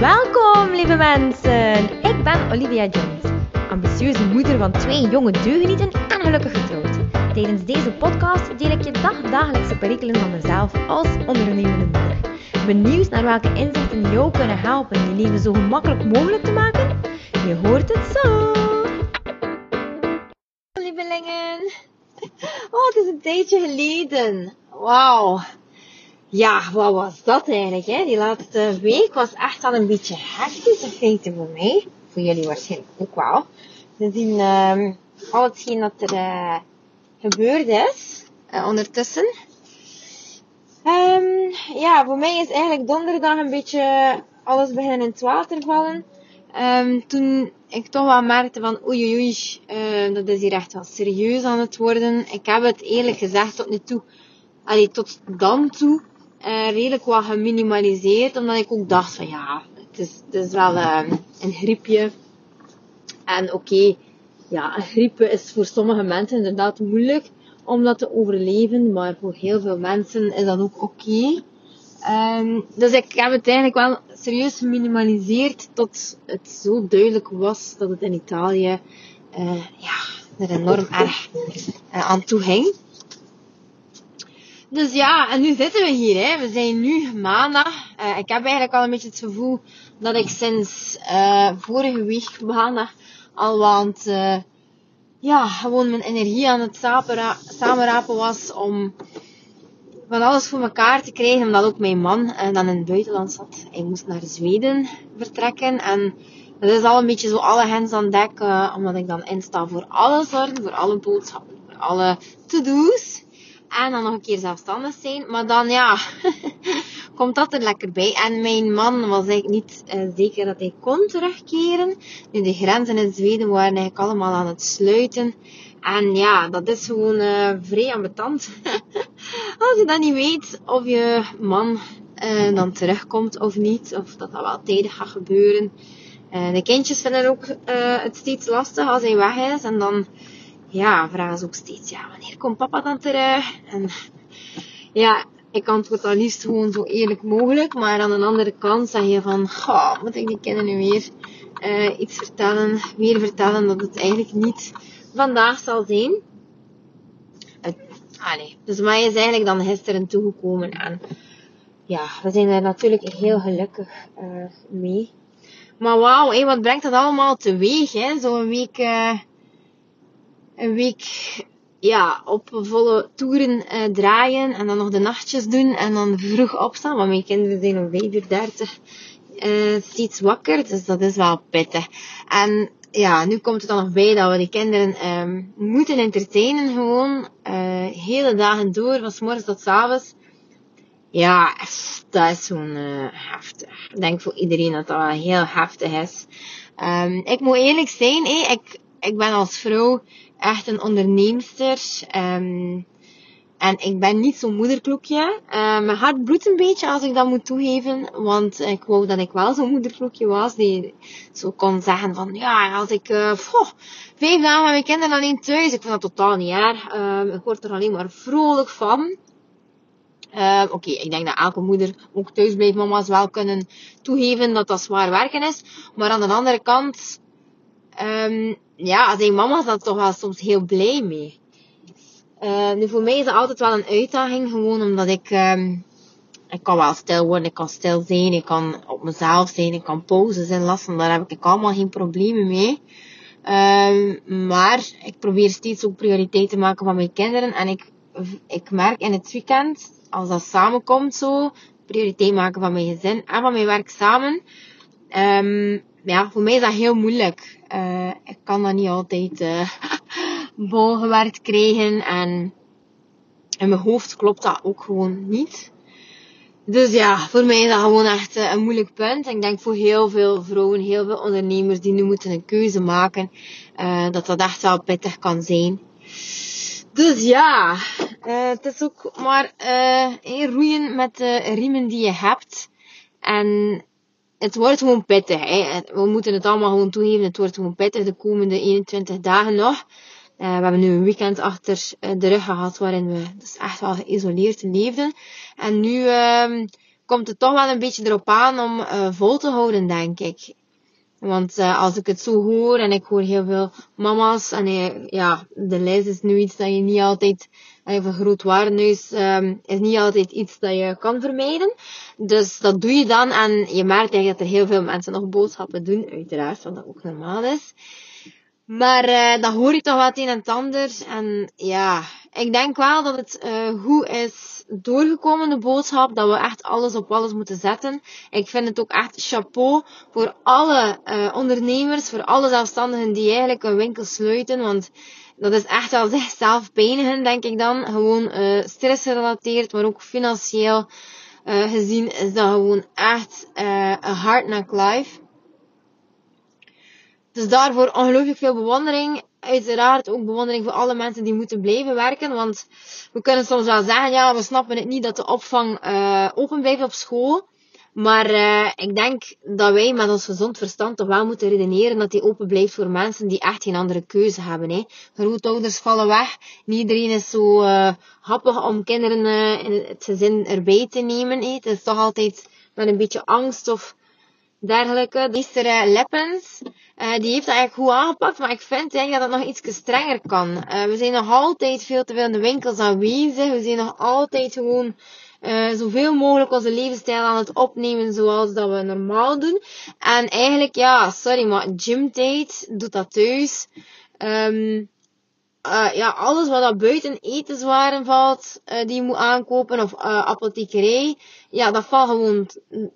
Welkom, lieve mensen! Ik ben Olivia Jones, ambitieuze moeder van twee jonge deugenieten en gelukkig getrouwd. Tijdens deze podcast deel ik je dagdagelijkse perikelen van mezelf als ondernemende moeder. Benieuwd naar welke inzichten jou kunnen helpen je leven zo gemakkelijk mogelijk te maken? Je hoort het zo! Lievelingen! Oh, het is een tijdje geleden. Wauw. Ja, wat was dat eigenlijk? Hè? Die laatste week was echt al een beetje hectisch in feite voor mij. Voor jullie waarschijnlijk ook wel. We zien um, al hetgeen dat er uh, gebeurd is uh, ondertussen. Um, ja, voor mij is eigenlijk donderdag een beetje alles beginnen in het water vallen. Um, toen ik toch wel merkte van oei oei uh, dat is hier echt wel serieus aan het worden. Ik heb het eerlijk gezegd tot nu toe, allee, tot dan toe, uh, redelijk wat geminimaliseerd. Omdat ik ook dacht van ja, het is, het wel uh, een griepje. En oké, ja, een griep is voor sommige mensen inderdaad moeilijk om dat te overleven. Maar voor heel veel mensen is dat ook oké. Um, dus ik heb het eigenlijk wel serieus geminimaliseerd tot het zo duidelijk was dat het in Italië uh, ja, er enorm erg uh, aan toe ging. Dus ja, en nu zitten we hier. Hè. We zijn nu maandag. Uh, ik heb eigenlijk al een beetje het gevoel dat ik sinds vorige week maandag al want ja, gewoon mijn energie aan het samenrapen was om van alles voor elkaar te krijgen, omdat ook mijn man dan in het buitenland zat. Hij moest naar Zweden vertrekken en dat is al een beetje zo alle hens aan dek, omdat ik dan insta voor alle zorgen, voor alle boodschappen, voor alle to-do's. En dan nog een keer zelfstandig zijn. Maar dan ja, komt dat er lekker bij. En mijn man was eigenlijk niet uh, zeker dat hij kon terugkeren. Nu, de grenzen in Zweden waren eigenlijk allemaal aan het sluiten. En ja, dat is gewoon uh, vrij ambetant. Als je dan niet weet of je man uh, dan terugkomt of niet. Of dat dat wel tijdig gaat gebeuren. De kindjes vinden ook het steeds lastig als hij weg is. En dan ja, vragen ze ook steeds, ja, wanneer komt papa dan terug? En ja, ik antwoord dan liefst gewoon zo eerlijk mogelijk. Maar aan de andere kant zeg je van, goh, moet ik die kinderen nu weer uh, iets vertellen, weer vertellen dat het eigenlijk niet vandaag zal zijn. Het, allee, dus mij is eigenlijk dan gisteren toegekomen en ja, we zijn er natuurlijk heel gelukkig uh, mee. Maar wauw, hey, wat brengt dat allemaal teweeg, hè? Zo'n week, uh, een week ja, op volle toeren uh, draaien en dan nog de nachtjes doen en dan vroeg opstaan. Want mijn kinderen zijn om 5 uur 30 uh, steeds wakker, dus dat is wel pittig. En ja, nu komt het dan nog bij dat we die kinderen um, moeten entertainen gewoon. Uh, hele dagen door, van s morgens tot s avonds. Ja, dat is gewoon uh, heftig. Ik denk voor iedereen dat dat heel heftig is. Um, ik moet eerlijk zijn, hé, ik, ik ben als vrouw echt een onderneemster. Um, en ik ben niet zo'n moederklokje. Uh, mijn hart bloedt een beetje als ik dat moet toegeven. Want ik wou dat ik wel zo'n moederklokje was. Die zo kon zeggen van, ja, als ik, uh, vijf dagen met mijn kinderen alleen thuis. Ik vind dat totaal niet erg. Uh, ik word er alleen maar vrolijk van. Oké, ik denk dat elke moeder, ook thuisblijfmama's, wel kunnen toegeven dat dat zwaar werken is. Maar aan de andere kant, um, ja, een mama is dat toch wel soms heel blij mee. Uh, nu voor mij is dat altijd wel een uitdaging, gewoon omdat ik, um, ik kan wel stil worden, ik kan stil zijn, ik kan op mezelf zijn, ik kan pauzes inlassen, daar heb ik allemaal geen problemen mee. Um, maar ik probeer steeds ook prioriteit te maken van mijn kinderen en ik, ik merk in het weekend, als dat samenkomt zo, prioriteit maken van mijn gezin en van mijn werk samen, um, ja, voor mij is dat heel moeilijk. Uh, ik kan dat niet altijd uh, bolgewerkt krijgen en in mijn hoofd klopt dat ook gewoon niet. Dus ja, voor mij is dat gewoon echt een moeilijk punt. Ik denk voor heel veel vrouwen, heel veel ondernemers die nu moeten een keuze maken, dat dat echt wel pittig kan zijn. Dus ja, het is ook maar uh, roeien met de riemen die je hebt. En het wordt gewoon pittig. Hè. We moeten het allemaal gewoon toegeven. Het wordt gewoon pittig de komende 21 dagen nog. Uh, we hebben nu een weekend achter de rug gehad waarin we dus echt wel geïsoleerd leefden. En nu um, komt het toch wel een beetje erop aan om uh, vol te houden, denk ik. Want als ik het zo hoor en ik hoor heel veel mama's en ja, de lijst is nu iets dat je niet altijd, even groot waarneus um, is niet altijd iets dat je kan vermijden. Dus dat doe je dan en je merkt eigenlijk dat er heel veel mensen nog boodschappen doen, uiteraard, wat dat ook normaal is. Maar uh, dan hoor je toch wat een en het ander. En ja, ik denk wel dat het uh, goed is doorgekomen, de boodschap. Dat we echt alles op alles moeten zetten. Ik vind het ook echt chapeau voor alle uh, ondernemers, voor alle zelfstandigen die eigenlijk een winkel sluiten. Want dat is echt wel zichzelf pijnigen, denk ik dan. Gewoon uh, stressgerelateerd, maar ook financieel uh, gezien is dat gewoon echt uh, een hard knock life. Dus daarvoor ongelooflijk veel bewondering. Uiteraard ook bewondering voor alle mensen die moeten blijven werken. Want we kunnen soms wel zeggen, ja, we snappen het niet dat de opvang open blijft op school. Maar uh, ik denk dat wij met ons gezond verstand toch wel moeten redeneren dat die open blijft voor mensen die echt geen andere keuze hebben. Hè. Grootouders vallen weg. Niet iedereen is zo uh, happig om kinderen uh, in het gezin erbij te nemen. Hè. Het is toch altijd met een beetje angst of dergelijke. Leppens, uh, die heeft dat eigenlijk goed aangepakt, maar ik vind eigenlijk dat het nog iets strenger kan. We zijn nog altijd veel te veel in de winkels aanwezig. We zijn nog altijd gewoon uh, zoveel mogelijk onze levensstijl aan het opnemen zoals dat we normaal doen. En eigenlijk, ja, sorry, maar gymtijd doet dat thuis. Um, uh, ja, alles wat dat buiten etenswaren valt, uh, die je moet aankopen, of uh, apothekerij, ja, dat valt gewoon,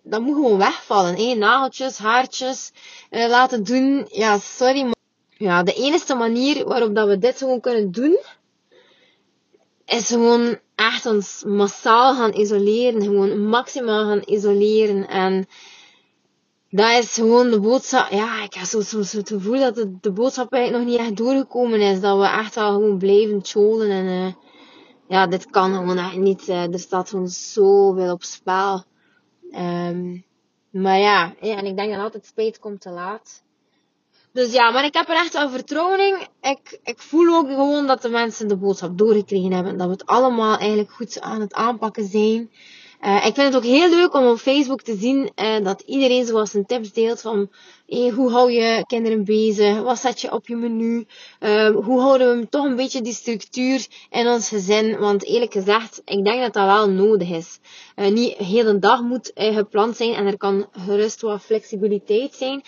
dat moet gewoon wegvallen. Hé. Nageltjes, haartjes, laten doen. Ja, sorry, maar ja, de enige manier waarop dat we dit gewoon kunnen doen, is gewoon echt ons massaal gaan isoleren, gewoon maximaal gaan isoleren en dat is gewoon de boodschap. Ja, ik heb zo soms het gevoel dat de, boodschap eigenlijk nog niet echt doorgekomen is. Dat we echt al gewoon blijven cholen. En uh, ja, dit kan gewoon echt niet. Uh, er staat gewoon zoveel op spel. Um, maar ja, ja, en ik denk dat altijd spijt komt te laat. Dus ja, maar ik heb er echt wel vertrouwen in. Ik, ik voel ook gewoon dat de mensen de boodschap doorgekregen hebben. Dat we het allemaal eigenlijk goed aan het aanpakken zijn. Uh, ik vind het ook heel leuk om op Facebook te zien uh, dat iedereen zoals zijn tips deelt van hey, hoe hou je kinderen bezig, wat zet je op je menu, uh, hoe houden we toch een beetje die structuur in ons gezin. Want eerlijk gezegd, ik denk dat dat wel nodig is. niet heel de dag moet gepland zijn en er kan gerust wat flexibiliteit zijn.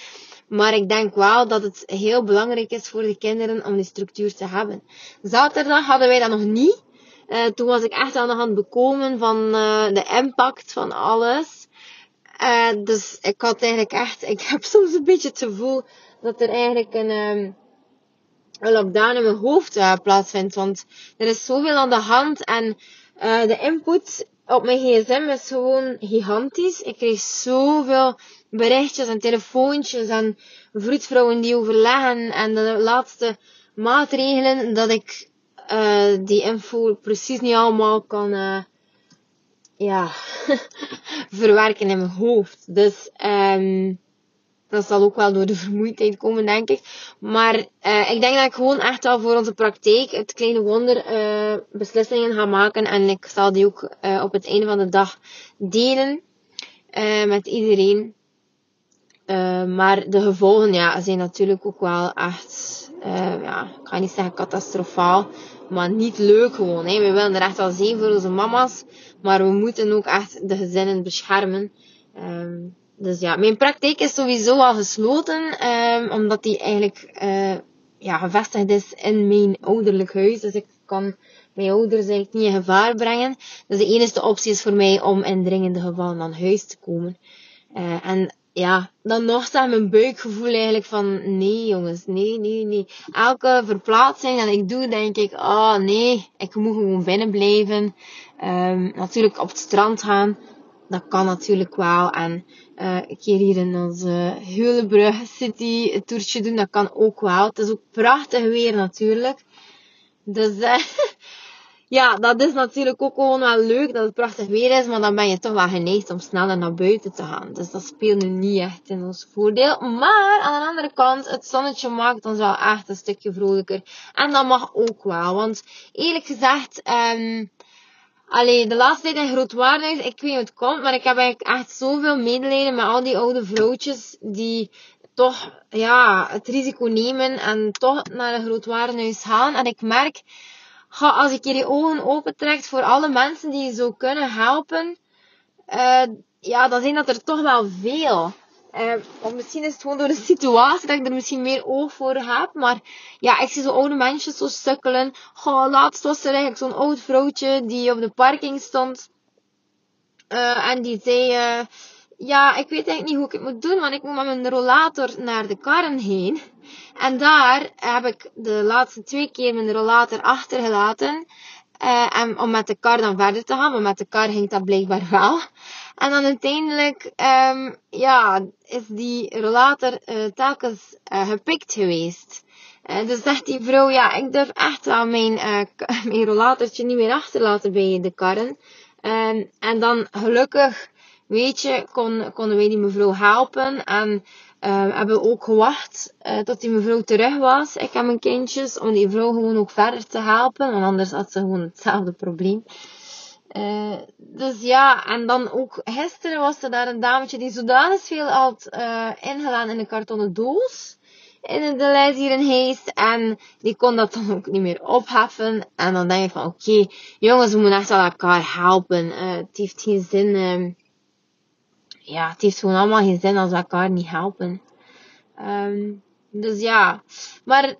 Maar ik denk wel dat het heel belangrijk is voor de kinderen om die structuur te hebben. Zaterdag hadden wij dat nog niet. Uh, toen was ik echt aan de hand bekomen van uh, de impact van alles. Uh, dus ik had eigenlijk echt, ik heb soms een beetje het gevoel dat er eigenlijk een, um, een lockdown in mijn hoofd plaatsvindt. Want er is zoveel aan de hand en de input op mijn gsm is gewoon gigantisch. Ik kreeg zoveel berichtjes en telefoontjes en vroedvrouwen die overleggen en de laatste maatregelen dat ik uh, die info precies niet allemaal kan uh, ja, verwerken in mijn hoofd. Dus um, dat zal ook wel door de vermoeidheid komen, denk ik. Maar uh, ik denk dat ik gewoon echt al voor onze praktijk het kleine wonder uh, beslissingen ga maken. En ik zal die ook uh, op het einde van de dag delen met iedereen. Maar de gevolgen ja, zijn natuurlijk ook wel echt, ja, ik ga niet zeggen catastrofaal, maar niet leuk gewoon. Hè. We willen er echt wel zijn voor onze mama's, maar we moeten ook echt de gezinnen beschermen. Um, dus ja, mijn praktijk is sowieso al gesloten, um, omdat die eigenlijk uh, ja, gevestigd is in mijn ouderlijk huis. Dus ik kan mijn ouders eigenlijk niet in gevaar brengen. Dus de enige optie is voor mij om in dringende gevallen naar huis te komen. Uh, en ja, dan nog staat mijn buikgevoel eigenlijk van, nee jongens, nee, nee, nee. Elke verplaatsing dat ik doe, denk ik, oh nee, ik moet gewoon binnen blijven. Um, natuurlijk op het strand gaan, dat kan natuurlijk wel. En uh, een keer hier in onze Hulebrug City een toertje doen, dat kan ook wel. Het is ook prachtig weer natuurlijk. Dus, uh, ja, dat is natuurlijk ook gewoon wel leuk dat het prachtig weer is, maar dan ben je toch wel geneigd om sneller naar buiten te gaan. Dus dat speelt nu niet echt in ons voordeel. Maar aan de andere kant, het zonnetje maakt ons wel echt een stukje vrolijker. En dat mag ook wel, want eerlijk gezegd, um, Allee, de laatste tijd in grootwaardig, ik weet niet hoe het komt, maar ik heb eigenlijk echt zoveel medelijden met al die oude vrouwtjes die toch, ja, het risico nemen en toch naar een grootwarenhuis gaan. En ik merk, ga, als ik hier je ogen opentrekt voor alle mensen die je zou kunnen helpen, uh, ja, dan zijn dat er toch wel veel. Uh, misschien is het gewoon door de situatie dat ik er misschien meer oog voor heb. Maar ja, ik zie zo oude mensen zo sukkelen. Goh, laatst was er eigenlijk zo'n oud vrouwtje die op de parking stond. Uh, en die zei, uh, ja, ik weet eigenlijk niet hoe ik het moet doen, want ik moet met mijn rollator naar de karren heen. En daar heb ik de laatste twee keer mijn rollator achtergelaten. Uh, en om met de kar dan verder te gaan, maar met de kar ging dat blijkbaar wel. En dan uiteindelijk, um, ja, is die rollator uh, telkens uh, gepikt geweest. Dus zegt die vrouw, ja, ik durf echt wel mijn, mijn niet meer achterlaten bij de karren. Um, en dan gelukkig, weet je, kon, konden wij die mevrouw helpen. En uh, hebben ook gewacht uh, tot die mevrouw terug was. Ik heb mijn kindjes, om die vrouw gewoon ook verder te helpen. Want anders had ze gewoon hetzelfde probleem. Uh, dus ja, en dan ook gisteren was er daar een dametje die zodanig veel had uh, in een kartonnen doos. In de lijst hier in Heest. En die kon dat dan ook niet meer opheffen. En dan denk ik van, oké, jongens, we moeten echt wel elkaar helpen. Het heeft geen zin. Uh, ja, het heeft gewoon allemaal geen zin als we elkaar niet helpen. Um, dus ja, maar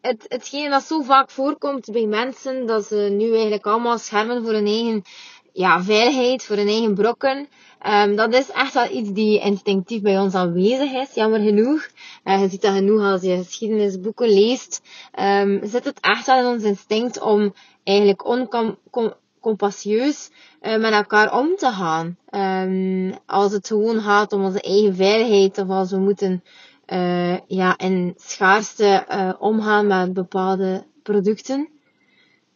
het, hetgeen dat zo vaak voorkomt bij mensen, dat ze nu eigenlijk allemaal schermen voor hun eigen ja, veiligheid, voor hun eigen brokken. Um, dat is echt wel iets die instinctief bij ons aanwezig is, jammer genoeg. Uh, je ziet dat genoeg als je geschiedenisboeken leest. Um, zit het echt wel in ons instinct om eigenlijk oncompassieus uh, met elkaar om te gaan. Um, als het gewoon gaat om onze eigen veiligheid of als we moeten uh, ja, in schaarste uh, omgaan met bepaalde producten.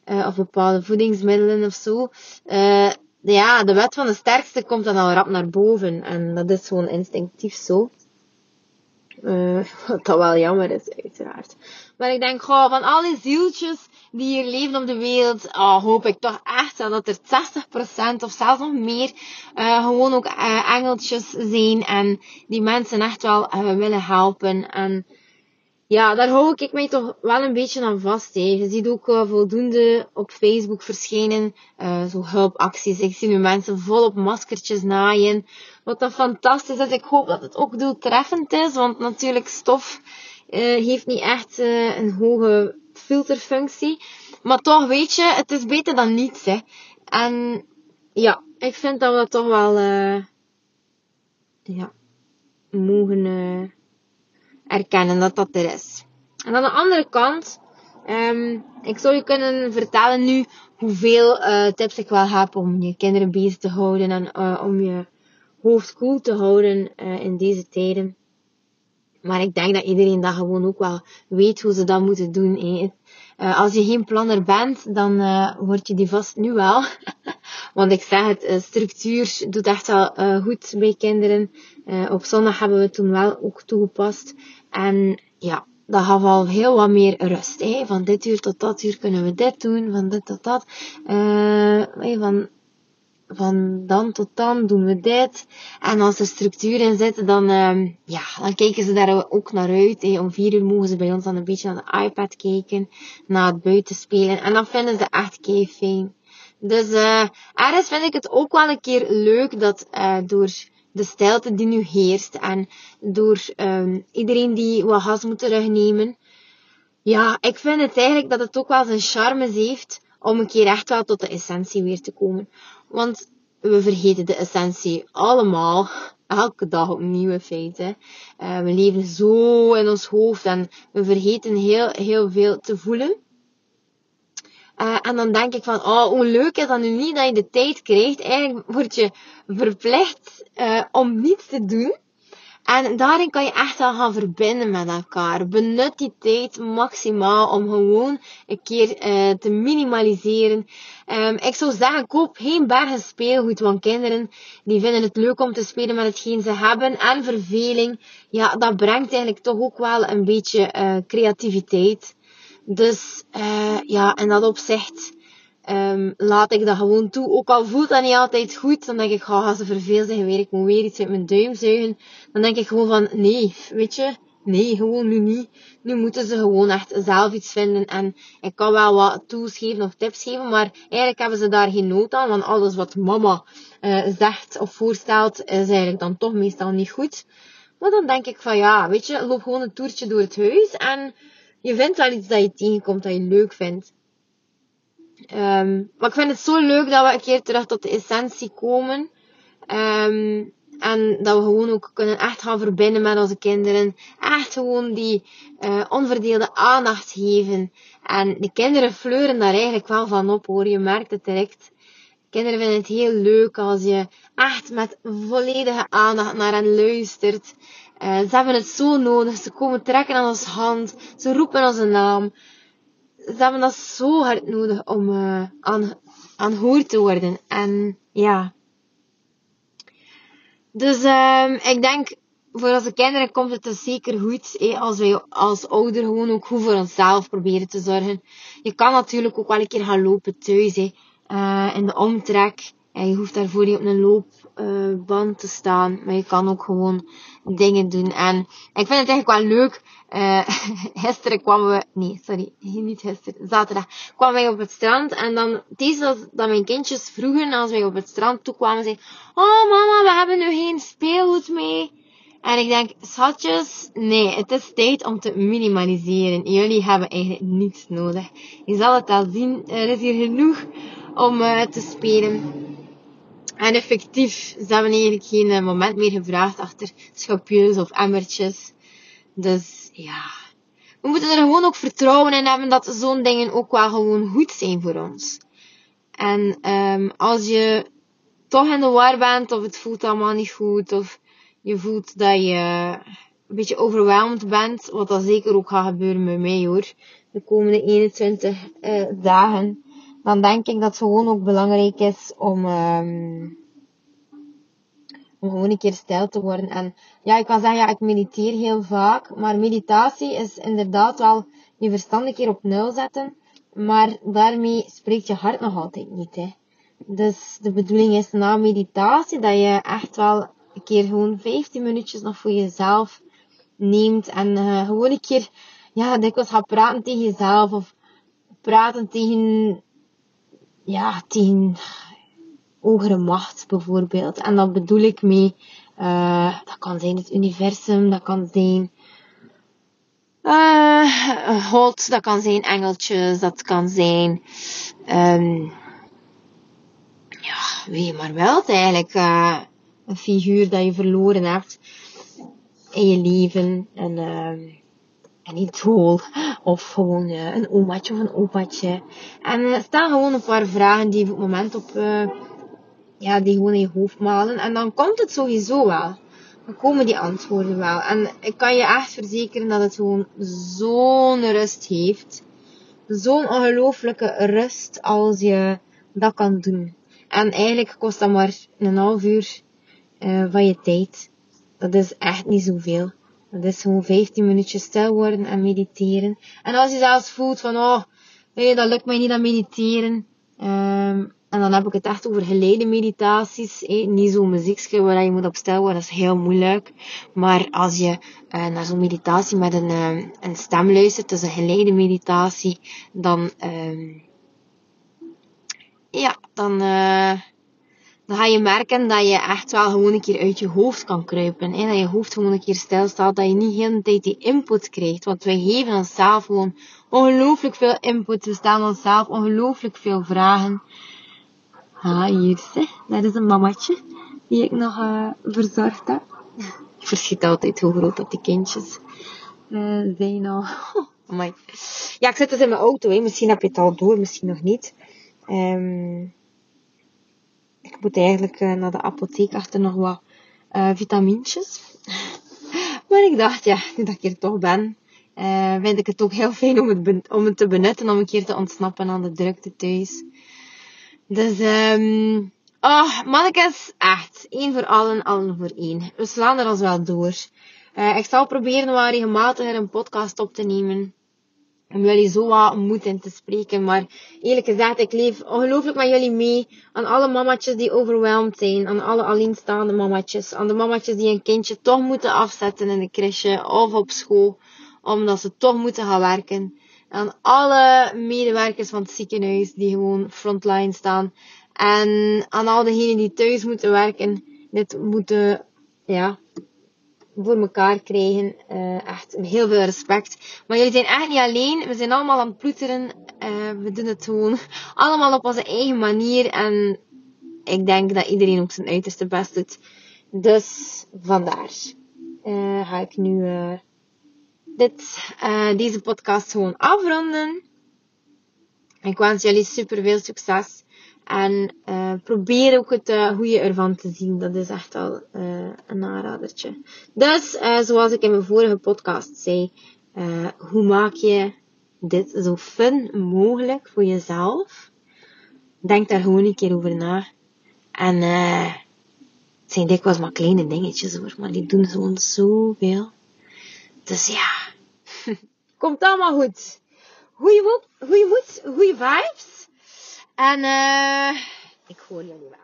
Of bepaalde voedingsmiddelen of zo. ja, de wet van de sterkste komt dan al rap naar boven. En dat is gewoon instinctief zo. wat dat wel jammer is, uiteraard. Maar ik denk, goh, van al die zieltjes die hier leven op de wereld, oh, hoop ik toch echt dat er 60% of zelfs nog meer uh, gewoon ook uh, engeltjes zijn en die mensen echt wel uh, willen helpen. En ja, daar hou ik mij toch wel een beetje aan vast. Hè. Je ziet ook voldoende op Facebook verschijnen, zo hulpacties. Ik zie nu mensen volop maskertjes naaien. Wat dan fantastisch is. Ik hoop dat het ook doeltreffend is, want natuurlijk stof heeft niet echt een hoge filterfunctie. Maar toch weet je, het is beter dan niets. Hè. En ja, ik vind dat we dat toch wel uh, ja, mogen uh, erkennen dat dat er is. En aan de andere kant, um, ik zou je kunnen vertellen nu hoeveel uh, tips ik wel heb om je kinderen bezig te houden en om je hoofd koel te houden in deze tijden. Maar ik denk dat iedereen dat gewoon ook wel weet hoe ze dat moeten doen. Uh, als je geen planner bent, dan uh, word je die vast nu wel. Want ik zeg het, uh, structuur doet echt wel goed bij kinderen. op zondag hebben we het toen wel ook toegepast. En ja, dat gaf al heel wat meer rust. Van dit uur tot dat uur kunnen we dit doen, van dit tot dat. van van dan tot dan doen we dit. En als er structuur in zit, dan, uh, ja, dan kijken ze daar ook naar uit. Om vier uur mogen ze bij ons dan een beetje naar de iPad kijken, naar het buiten spelen. En dan vinden ze echt kei fijn. Dus uh, ergens vind ik het ook wel een keer leuk dat uh, door de stilte die nu heerst en door um, iedereen die wat gas moet terugnemen. Ja, ik vind het eigenlijk dat het ook wel zijn charmes heeft om een keer echt wel tot de essentie weer te komen. Want we vergeten de essentie allemaal. Elke dag opnieuw in feite. Uh, we leven zo in ons hoofd en we vergeten heel, heel veel te voelen. Uh, en dan denk ik van, oh, hoe leuk is dat nu niet dat je de tijd krijgt. Eigenlijk word je verplicht uh, om niets te doen. En daarin kan je echt wel gaan verbinden met elkaar. Benut die tijd maximaal om gewoon een keer uh, te minimaliseren. Um, ik zou zeggen, koop geen bergen speelgoed, want kinderen die vinden het leuk om te spelen met hetgeen ze hebben. En verveling, ja, dat brengt eigenlijk toch ook wel een beetje uh, creativiteit. Dus uh, ja, in dat opzicht ehm, laat ik dat gewoon toe. Ook al voelt dat niet altijd goed, dan denk ik, ga ze verveeld zijn weer, ik moet weer iets uit mijn duim zuigen. Dan denk ik gewoon van, nee, weet je, nee, gewoon nu niet. Nu moeten ze gewoon echt zelf iets vinden. En ik kan wel wat tools geven of tips geven, maar eigenlijk hebben ze daar geen nood aan, want alles wat mama uh, zegt of voorstelt, is eigenlijk dan toch meestal niet goed. Maar dan denk ik van ja, weet je, loop gewoon een toertje door het huis en je vindt wel iets dat je tegenkomt dat je leuk vindt. Um, maar ik vind het zo leuk dat we een keer terug tot de essentie komen. Um, en dat we gewoon ook kunnen echt gaan verbinden met onze kinderen. Echt gewoon die uh, onverdeelde aandacht geven. En de kinderen fleuren daar eigenlijk wel van op hoor. Je merkt het direct. Kinderen vinden het heel leuk als je echt met volledige aandacht naar hen luistert. Uh, ze hebben het zo nodig. Ze komen trekken aan onze hand. Ze roepen onze naam. Ze hebben dat zo hard nodig om uh, aan, aanhoord te worden. En ja. Dus um, ik denk, voor onze kinderen komt het dus zeker goed eh, als wij als ouder gewoon ook goed voor onszelf proberen te zorgen. Je kan natuurlijk ook wel een keer gaan lopen thuis. Eh in de omtrek. En je hoeft daarvoor niet op een loopband uh, te staan. Maar je kan ook gewoon dingen doen. En ik vind het eigenlijk wel leuk. Uh, gisteren kwamen we, nee, sorry, niet gisteren, zaterdag, kwamen wij op het strand. En dan, deze was dat mijn kindjes vroeger, als wij op het strand toe kwamen, zeiden, oh mama, we hebben nu geen speelgoed mee. En ik denk, schatjes, nee, het is tijd om te minimaliseren. Jullie hebben eigenlijk niets nodig. Je zal het al zien, er is hier genoeg om uh, te spelen. En effectief, ze hebben eigenlijk geen uh, moment meer gevraagd achter schapjes of emmertjes. Dus ja, we moeten er gewoon ook vertrouwen in hebben dat zo'n dingen ook wel gewoon goed zijn voor ons. En um, als je toch in de war bent of het voelt allemaal niet goed of je voelt dat je een beetje overweldigd bent, wat dat zeker ook gaat gebeuren met mij hoor, de komende 21 uh, eh, dagen dan denk ik dat het gewoon ook belangrijk is om, um, om gewoon een keer stil te worden. En ja, ik kan zeggen, ja, ik mediteer heel vaak, maar meditatie is inderdaad wel je verstand een keer op nul zetten, maar daarmee spreekt je hart nog altijd niet, hè. Dus de bedoeling is na meditatie dat je echt wel een keer gewoon 15 minuutjes nog voor jezelf neemt en uh, gewoon een keer, ja, dikwijls gaat praten tegen jezelf of praten tegen ja, tegen hogere macht bijvoorbeeld. En dat bedoel ik mee, uh, dat kan zijn het universum, dat kan zijn uh, God, dat kan zijn engeltjes, dat kan zijn, um, ja, wie maar wilt eigenlijk, uh, een figuur dat je verloren hebt in je leven. En, uh, en niet hol. Of gewoon uh, een omaatje of een opaatje. En uh, stel gewoon een paar vragen die op het moment op, uh, ja, die gewoon in je hoofd malen. En dan komt het sowieso wel. Dan komen die antwoorden wel. En ik kan je echt verzekeren dat het gewoon zo'n rust heeft. Zo'n ongelooflijke rust als je dat kan doen. En eigenlijk kost dat maar een half uur van je tijd. Dat is echt niet zoveel. Dat is gewoon 15 minuutjes stil worden en mediteren. En als je zelfs voelt van, oh, nee, dat lukt mij niet aan mediteren. Um, en dan heb ik het echt over geleide meditaties. Eh? Niet zo'n muziekje waar je moet op stil worden. Dat is heel moeilijk. Maar als je uh, naar zo'n meditatie met een, uh, een stem luistert, dus een geleide meditatie, dan, um, ja, dan, uh, dan ga je merken dat je echt wel gewoon een keer uit je hoofd kan kruipen. Hè? Dat je hoofd gewoon een keer stilstaat. Dat je niet heel de tijd die input krijgt. Want wij geven onszelf gewoon ongelooflijk veel input. We stellen onszelf ongelooflijk veel vragen. Ah, hier. Dat is een mamatje die ik nog uh, verzorgd heb. Ik verschiet altijd hoe groot dat die kindjes uh, zijn al. Ja, ik zit dus in mijn auto. Misschien heb je het al door, misschien nog niet. Um, ik moet eigenlijk uh, naar de apotheek achter nog wat uh, vitamintjes. maar ik dacht, ja, nu dat ik hier toch ben, uh, vind ik het ook heel fijn om het, om het te benutten, om een keer te ontsnappen aan de drukte thuis. Dus, um, oh, mannetjes, echt, één voor allen, allen voor één. We slaan er als wel door. ik zal proberen wat regelmatiger een podcast op te nemen. Om jullie zo wat moed in te spreken. Maar eerlijk gezegd, ik leef ongelooflijk met jullie mee. Aan alle mamatjes die overweldigd zijn. Aan alle alleenstaande mamatjes. Aan de mamatjes die een kindje toch moeten afzetten in de crèche of op school. Omdat ze toch moeten gaan werken. Aan alle medewerkers van het ziekenhuis die gewoon frontline staan. En aan al diegenen die thuis moeten werken. Dit moeten, ja, voor elkaar krijgen. Uh, echt heel veel respect. Maar jullie zijn echt niet alleen. We zijn allemaal aan het ploeteren. Uh, we doen het gewoon allemaal op onze eigen manier. En ik denk dat iedereen ook zijn uiterste best doet. Dus vandaar uh, ga ik nu dit, deze podcast gewoon afronden. Ik wens jullie super veel succes. En uh, probeer ook het uh, goede ervan te zien. Dat is echt al uh, een aanradertje. Dus, zoals ik in mijn vorige podcast zei, hoe maak je dit zo fun mogelijk voor jezelf? Denk daar gewoon een keer over na. En het zijn dikwijls maar kleine dingetjes hoor, maar die doen gewoon zoveel. Dus ja, komt allemaal goed. Goeie moed, goeie moed, goeie vibes. En uh, ik hoor jullie wel.